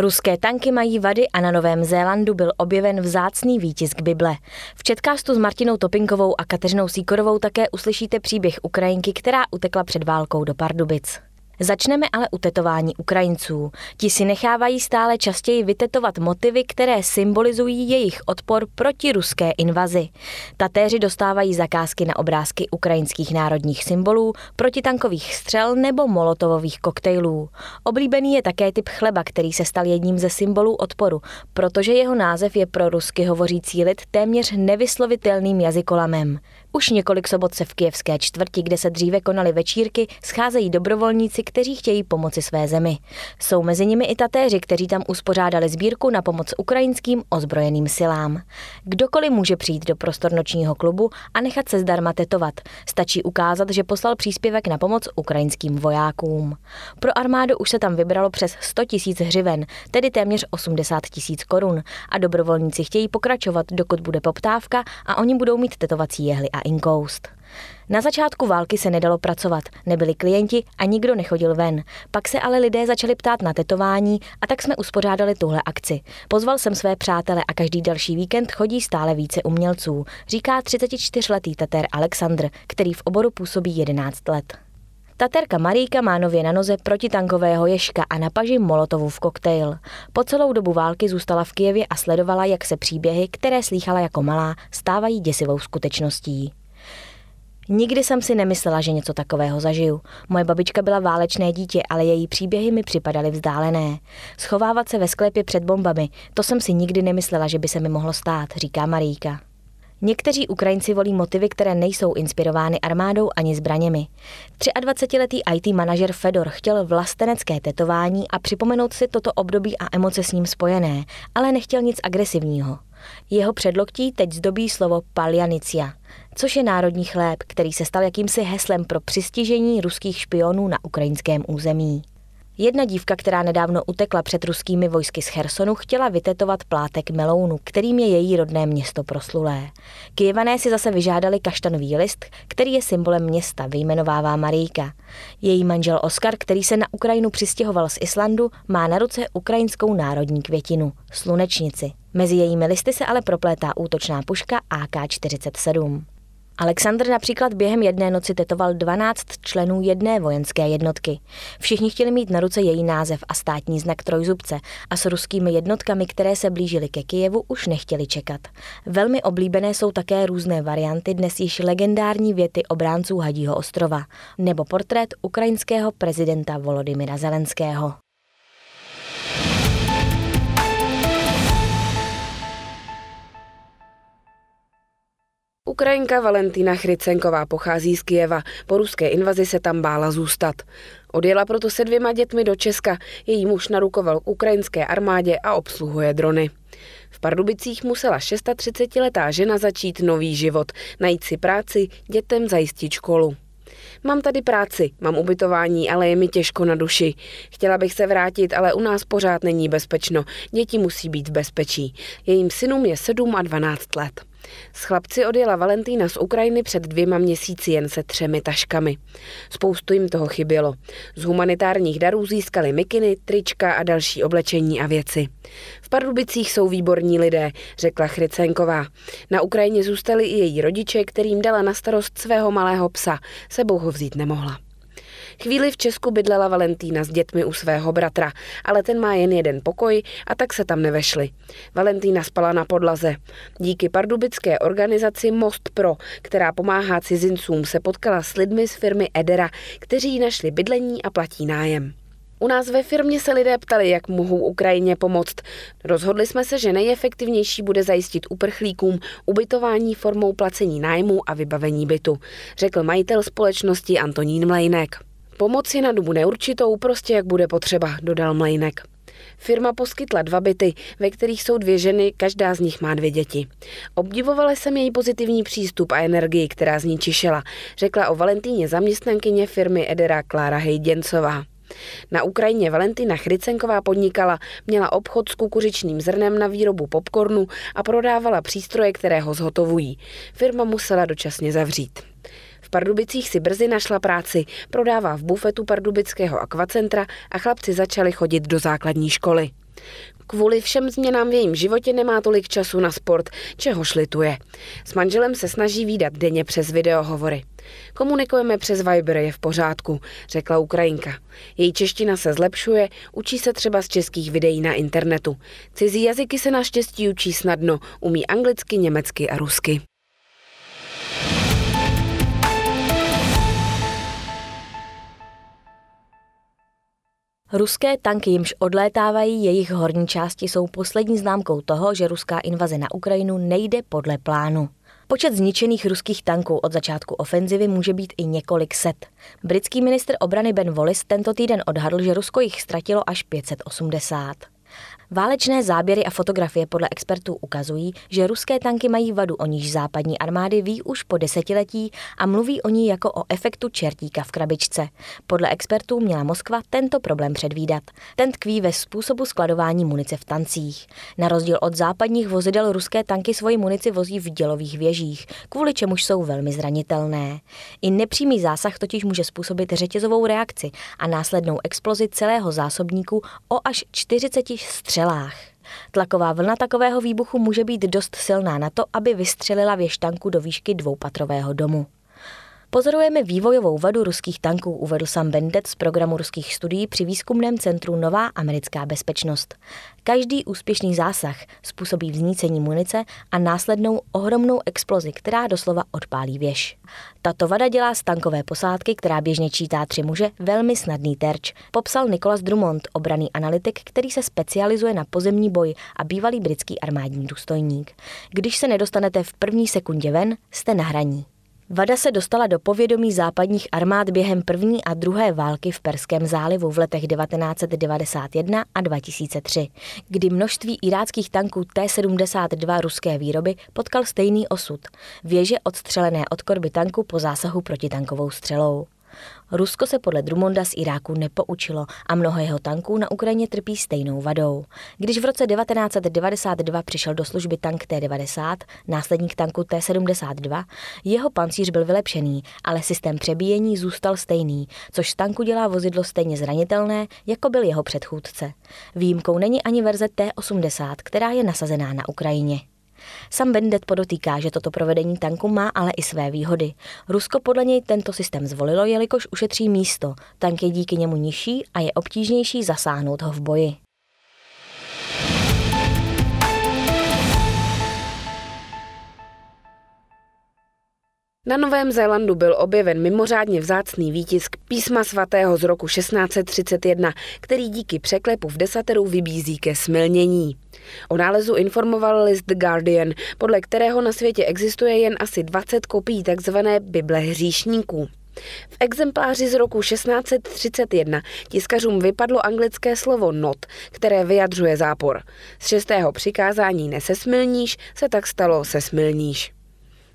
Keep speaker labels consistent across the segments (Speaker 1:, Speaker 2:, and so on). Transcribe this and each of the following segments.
Speaker 1: Ruské tanky mají vady a na Novém Zélandu byl objeven vzácný výtisk Bible. V Četkástu s Martinou Topinkovou a Kateřinou Síkorovou také uslyšíte příběh Ukrajinky, která utekla před válkou do Pardubic. Začneme ale u tetování Ukrajinců. Ti si nechávají stále častěji vytetovat motivy, které symbolizují jejich odpor proti ruské invazi. Tatéři dostávají zakázky na obrázky ukrajinských národních symbolů, protitankových střel nebo molotovových koktejlů. Oblíbený je také typ chleba, který se stal jedním ze symbolů odporu, protože jeho název je pro rusky hovořící lid téměř nevyslovitelným jazykolamem. Už několik sobot se v kijevské čtvrti, kde se dříve konaly večírky, scházejí dobrovolníci, kteří chtějí pomoci své zemi. Jsou mezi nimi i tatéři, kteří tam uspořádali sbírku na pomoc ukrajinským ozbrojeným silám. Kdokoliv může přijít do prostor nočního klubu a nechat se zdarma tetovat. Stačí ukázat, že poslal příspěvek na pomoc ukrajinským vojákům. Pro armádu už se tam vybralo přes 100 tisíc hřiven, tedy téměř 80 tisíc korun. A dobrovolníci chtějí pokračovat, dokud bude poptávka a oni budou mít tetovací jehly a inkoust. Na začátku války se nedalo pracovat, nebyli klienti a nikdo nechodil ven. Pak se ale lidé začali ptát na tetování a tak jsme uspořádali tuhle akci. Pozval jsem své přátele a každý další víkend chodí stále více umělců, říká 34-letý tater Alexandr, který v oboru působí 11 let. Taterka Maríka má nově na noze protitankového ješka a na paži Molotovův koktejl. Po celou dobu války zůstala v Kijevě a sledovala, jak se příběhy, které slýchala jako malá, stávají děsivou skutečností. Nikdy jsem si nemyslela, že něco takového zažiju. Moje babička byla válečné dítě, ale její příběhy mi připadaly vzdálené. Schovávat se ve sklepě před bombami, to jsem si nikdy nemyslela, že by se mi mohlo stát, říká Maríka. Někteří Ukrajinci volí motivy, které nejsou inspirovány armádou ani zbraněmi. 23-letý IT manažer Fedor chtěl vlastenecké tetování a připomenout si toto období a emoce s ním spojené, ale nechtěl nic agresivního. Jeho předloktí teď zdobí slovo paljanicia, což je národní chléb, který se stal jakýmsi heslem pro přistižení ruských špionů na ukrajinském území. Jedna dívka, která nedávno utekla před ruskými vojsky z Chersonu, chtěla vytetovat plátek melounu, kterým je její rodné město proslulé. Kyjevané si zase vyžádali kaštanový list, který je symbolem města, vyjmenovává Marijka. Její manžel Oskar, který se na Ukrajinu přistěhoval z Islandu, má na ruce ukrajinskou národní květinu, slunečnici. Mezi jejími listy se ale proplétá útočná puška AK-47. Alexandr například během jedné noci tetoval 12 členů jedné vojenské jednotky. Všichni chtěli mít na ruce její název a státní znak trojzubce a s ruskými jednotkami, které se blížily ke Kijevu, už nechtěli čekat. Velmi oblíbené jsou také různé varianty dnes již legendární věty obránců Hadího ostrova nebo portrét ukrajinského prezidenta Volodymyra Zelenského.
Speaker 2: Ukrajinka Valentína Chrycenková pochází z Kijeva. Po ruské invazi se tam bála zůstat. Odjela proto se dvěma dětmi do Česka. Její muž narukoval k ukrajinské armádě a obsluhuje drony. V Pardubicích musela 36-letá žena začít nový život, najít si práci, dětem zajistit školu. Mám tady práci, mám ubytování, ale je mi těžko na duši. Chtěla bych se vrátit, ale u nás pořád není bezpečno. Děti musí být v bezpečí. Jejím synům je 7 a 12 let. S chlapci odjela Valentína z Ukrajiny před dvěma měsíci jen se třemi taškami. Spoustu jim toho chybělo. Z humanitárních darů získali mikiny, trička a další oblečení a věci. V Pardubicích jsou výborní lidé, řekla Chrycenková. Na Ukrajině zůstali i její rodiče, kterým dala na starost svého malého psa. Sebou ho vzít nemohla. Chvíli v Česku bydlela Valentína s dětmi u svého bratra, ale ten má jen jeden pokoj a tak se tam nevešli. Valentína spala na podlaze. Díky pardubické organizaci Most Pro, která pomáhá cizincům, se potkala s lidmi z firmy Edera, kteří našli bydlení a platí nájem. U nás ve firmě se lidé ptali, jak mohou Ukrajině pomoct. Rozhodli jsme se, že nejefektivnější bude zajistit uprchlíkům ubytování formou placení nájmu a vybavení bytu, řekl majitel společnosti Antonín Mlejnek. Pomoci na dobu neurčitou, prostě jak bude potřeba, dodal Mlejnek. Firma poskytla dva byty, ve kterých jsou dvě ženy, každá z nich má dvě děti. Obdivovala jsem její pozitivní přístup a energii, která z ní čišela, řekla o Valentíně zaměstnankyně firmy Edera Klára Hejděncová. Na Ukrajině Valentina Chrycenková podnikala, měla obchod s kukuřičným zrnem na výrobu popcornu a prodávala přístroje, které ho zhotovují. Firma musela dočasně zavřít. Pardubicích si brzy našla práci, prodává v bufetu pardubického akvacentra a chlapci začali chodit do základní školy. Kvůli všem změnám v jejím životě nemá tolik času na sport, čehož lituje. S manželem se snaží výdat denně přes videohovory. Komunikujeme přes Viber, je v pořádku, řekla Ukrajinka. Její čeština se zlepšuje, učí se třeba z českých videí na internetu. Cizí jazyky se naštěstí učí snadno, umí anglicky, německy a rusky.
Speaker 1: Ruské tanky, jimž odlétávají jejich horní části, jsou poslední známkou toho, že ruská invaze na Ukrajinu nejde podle plánu. Počet zničených ruských tanků od začátku ofenzivy může být i několik set. Britský ministr obrany Ben Wallace tento týden odhadl, že Rusko jich ztratilo až 580. Válečné záběry a fotografie podle expertů ukazují, že ruské tanky mají vadu, o níž západní armády ví už po desetiletí a mluví o ní jako o efektu čertíka v krabičce. Podle expertů měla Moskva tento problém předvídat. Ten tkví ve způsobu skladování munice v tancích. Na rozdíl od západních vozidel ruské tanky svoji munici vozí v dělových věžích, kvůli čemuž jsou velmi zranitelné. I nepřímý zásah totiž může způsobit řetězovou reakci a následnou explozi celého zásobníku o až 40 střel střelách. Tlaková vlna takového výbuchu může být dost silná na to, aby vystřelila věž tanku do výšky dvoupatrového domu. Pozorujeme vývojovou vadu ruských tanků, uvedl sam Bendet z programu ruských studií při výzkumném centru Nová americká bezpečnost. Každý úspěšný zásah způsobí vznícení munice a následnou ohromnou explozi, která doslova odpálí věž. Tato vada dělá z tankové posádky, která běžně čítá tři muže, velmi snadný terč, popsal Nicholas Drummond, obraný analytik, který se specializuje na pozemní boj a bývalý britský armádní důstojník. Když se nedostanete v první sekundě ven, jste na hraní. Vada se dostala do povědomí západních armád během první a druhé války v Perském zálivu v letech 1991 a 2003, kdy množství iráckých tanků T-72 ruské výroby potkal stejný osud. Věže odstřelené od korby tanku po zásahu protitankovou střelou. Rusko se podle Drumonda z Iráku nepoučilo a mnoho jeho tanků na Ukrajině trpí stejnou vadou. Když v roce 1992 přišel do služby tank T-90, následník tanku T-72, jeho pancíř byl vylepšený, ale systém přebíjení zůstal stejný, což z tanku dělá vozidlo stejně zranitelné, jako byl jeho předchůdce. Výjimkou není ani verze T-80, která je nasazená na Ukrajině. Sam Bendet podotýká, že toto provedení tanku má ale i své výhody. Rusko podle něj tento systém zvolilo, jelikož ušetří místo. Tank je díky němu nižší a je obtížnější zasáhnout ho v boji.
Speaker 2: Na Novém Zélandu byl objeven mimořádně vzácný výtisk písma svatého z roku 1631, který díky překlepu v desateru vybízí ke smilnění. O nálezu informoval list The Guardian, podle kterého na světě existuje jen asi 20 kopií tzv. Bible hříšníků. V exempláři z roku 1631 tiskařům vypadlo anglické slovo not, které vyjadřuje zápor. Z šestého přikázání nesesmilníš se tak stalo sesmilníš.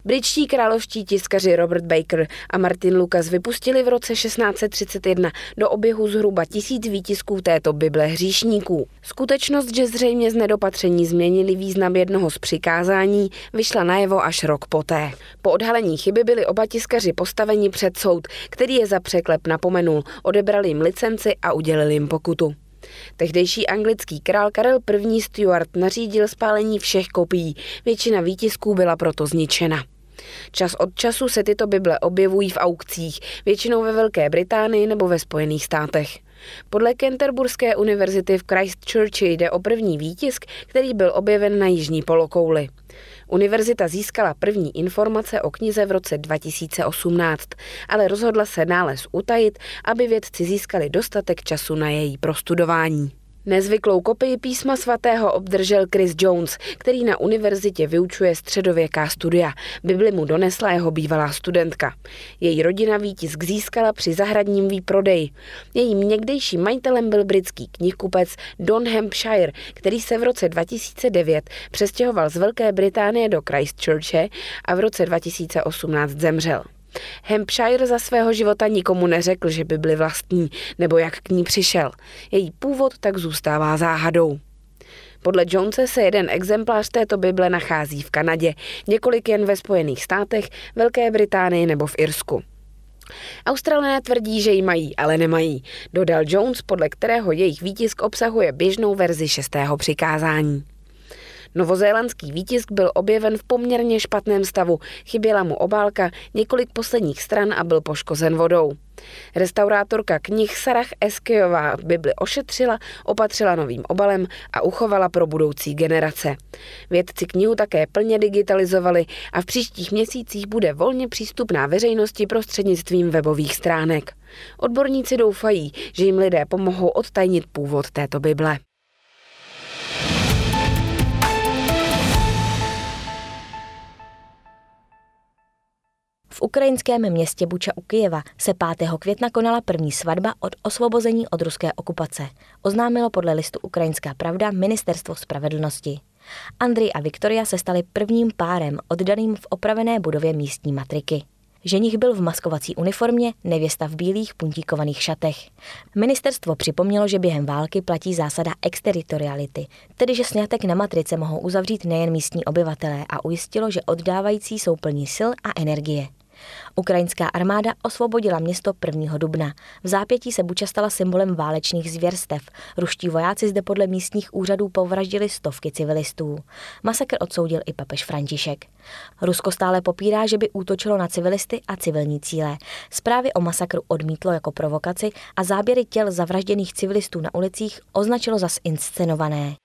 Speaker 2: Britští královští tiskaři Robert Baker a Martin Lucas vypustili v roce 1631 do oběhu zhruba tisíc výtisků této Bible hříšníků. Skutečnost, že zřejmě z nedopatření změnili význam jednoho z přikázání, vyšla najevo až rok poté. Po odhalení chyby byli oba tiskaři postaveni před soud, který je za překlep napomenul, odebrali jim licenci a udělili jim pokutu. Tehdejší anglický král Karel I. Stuart nařídil spálení všech kopií, většina výtisků byla proto zničena. Čas od času se tyto Bible objevují v aukcích, většinou ve Velké Británii nebo ve Spojených státech. Podle Canterburské univerzity v Christchurchi jde o první výtisk, který byl objeven na jižní polokouli. Univerzita získala první informace o knize v roce 2018, ale rozhodla se nález utajit, aby vědci získali dostatek času na její prostudování. Nezvyklou kopii písma svatého obdržel Chris Jones, který na univerzitě vyučuje středověká studia. Bibli mu donesla jeho bývalá studentka. Její rodina výtisk získala při zahradním výprodeji. Jejím někdejším majitelem byl britský knihkupec Don Hampshire, který se v roce 2009 přestěhoval z Velké Británie do Christchurche a v roce 2018 zemřel. Hampshire za svého života nikomu neřekl, že by byli vlastní nebo jak k ní přišel. Její původ tak zůstává záhadou. Podle Jonese se jeden exemplář této Bible nachází v Kanadě, několik jen ve Spojených státech, Velké Británii nebo v Irsku. Australané tvrdí, že ji mají, ale nemají, dodal Jones, podle kterého jejich výtisk obsahuje běžnou verzi šestého přikázání. Novozélandský výtisk byl objeven v poměrně špatném stavu. Chyběla mu obálka, několik posledních stran a byl poškozen vodou. Restaurátorka knih Sarah Eskejová Bibli ošetřila, opatřila novým obalem a uchovala pro budoucí generace. Vědci knihu také plně digitalizovali a v příštích měsících bude volně přístupná veřejnosti prostřednictvím webových stránek. Odborníci doufají, že jim lidé pomohou odtajnit původ této Bible.
Speaker 1: Ukrajinském městě Buča u Kyjeva se 5. května konala první svatba od osvobození od ruské okupace, oznámilo podle listu Ukrajinská pravda Ministerstvo spravedlnosti. Andrej a Viktoria se stali prvním párem oddaným v opravené budově místní matriky. Ženich byl v maskovací uniformě, nevěsta v bílých puntíkovaných šatech. Ministerstvo připomnělo, že během války platí zásada exteritoriality, tedy že snětek na matrice mohou uzavřít nejen místní obyvatelé a ujistilo, že oddávající jsou plní sil a energie. Ukrajinská armáda osvobodila město 1. dubna. V zápětí se Buča stala symbolem válečných zvěrstev. Ruští vojáci zde podle místních úřadů povraždili stovky civilistů. Masakr odsoudil i papež František. Rusko stále popírá, že by útočilo na civilisty a civilní cíle. Zprávy o masakru odmítlo jako provokaci a záběry těl zavražděných civilistů na ulicích označilo za inscenované.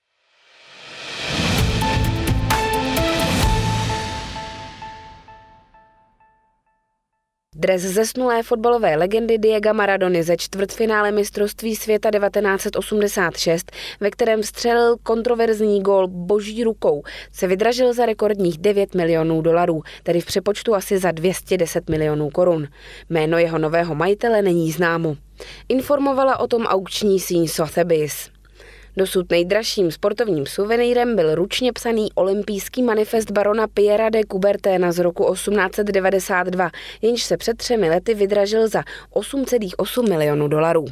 Speaker 2: Dres zesnulé fotbalové legendy Diego Maradony ze čtvrtfinále mistrovství světa 1986, ve kterém střelil kontroverzní gól boží rukou, se vydražil za rekordních 9 milionů dolarů, tedy v přepočtu asi za 210 milionů korun. Jméno jeho nového majitele není známo. Informovala o tom aukční síň Sotheby's. Dosud nejdražším sportovním suvenýrem byl ručně psaný olympijský manifest barona Piera de Coubertina z roku 1892, jenž se před třemi lety vydražil za 8,8 milionů dolarů.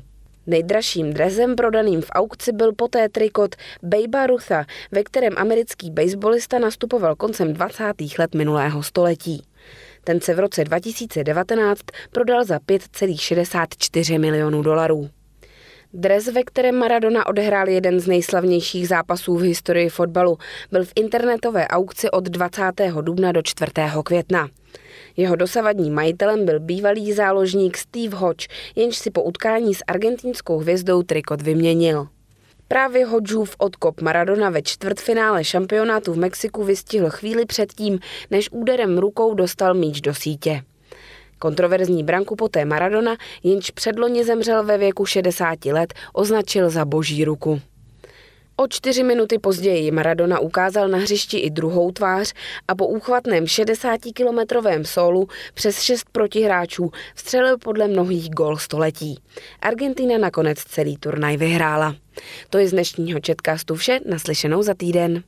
Speaker 2: Nejdražším drezem prodaným v aukci byl poté trikot Bejba Rutha, ve kterém americký baseballista nastupoval koncem 20. let minulého století. Ten se v roce 2019 prodal za 5,64 milionů dolarů. Dres, ve kterém Maradona odehrál jeden z nejslavnějších zápasů v historii fotbalu, byl v internetové aukci od 20. dubna do 4. května. Jeho dosavadním majitelem byl bývalý záložník Steve Hodge, jenž si po utkání s argentinskou hvězdou trikot vyměnil. Právě Hodgeův odkop Maradona ve čtvrtfinále šampionátu v Mexiku vystihl chvíli předtím, než úderem rukou dostal míč do sítě. Kontroverzní branku poté Maradona, jenž předloni zemřel ve věku 60 let, označil za boží ruku. O čtyři minuty později Maradona ukázal na hřišti i druhou tvář a po úchvatném 60-kilometrovém sólu přes šest protihráčů vstřelil podle mnohých gol století. Argentina nakonec celý turnaj vyhrála. To je z dnešního četkastu vše, naslyšenou za týden.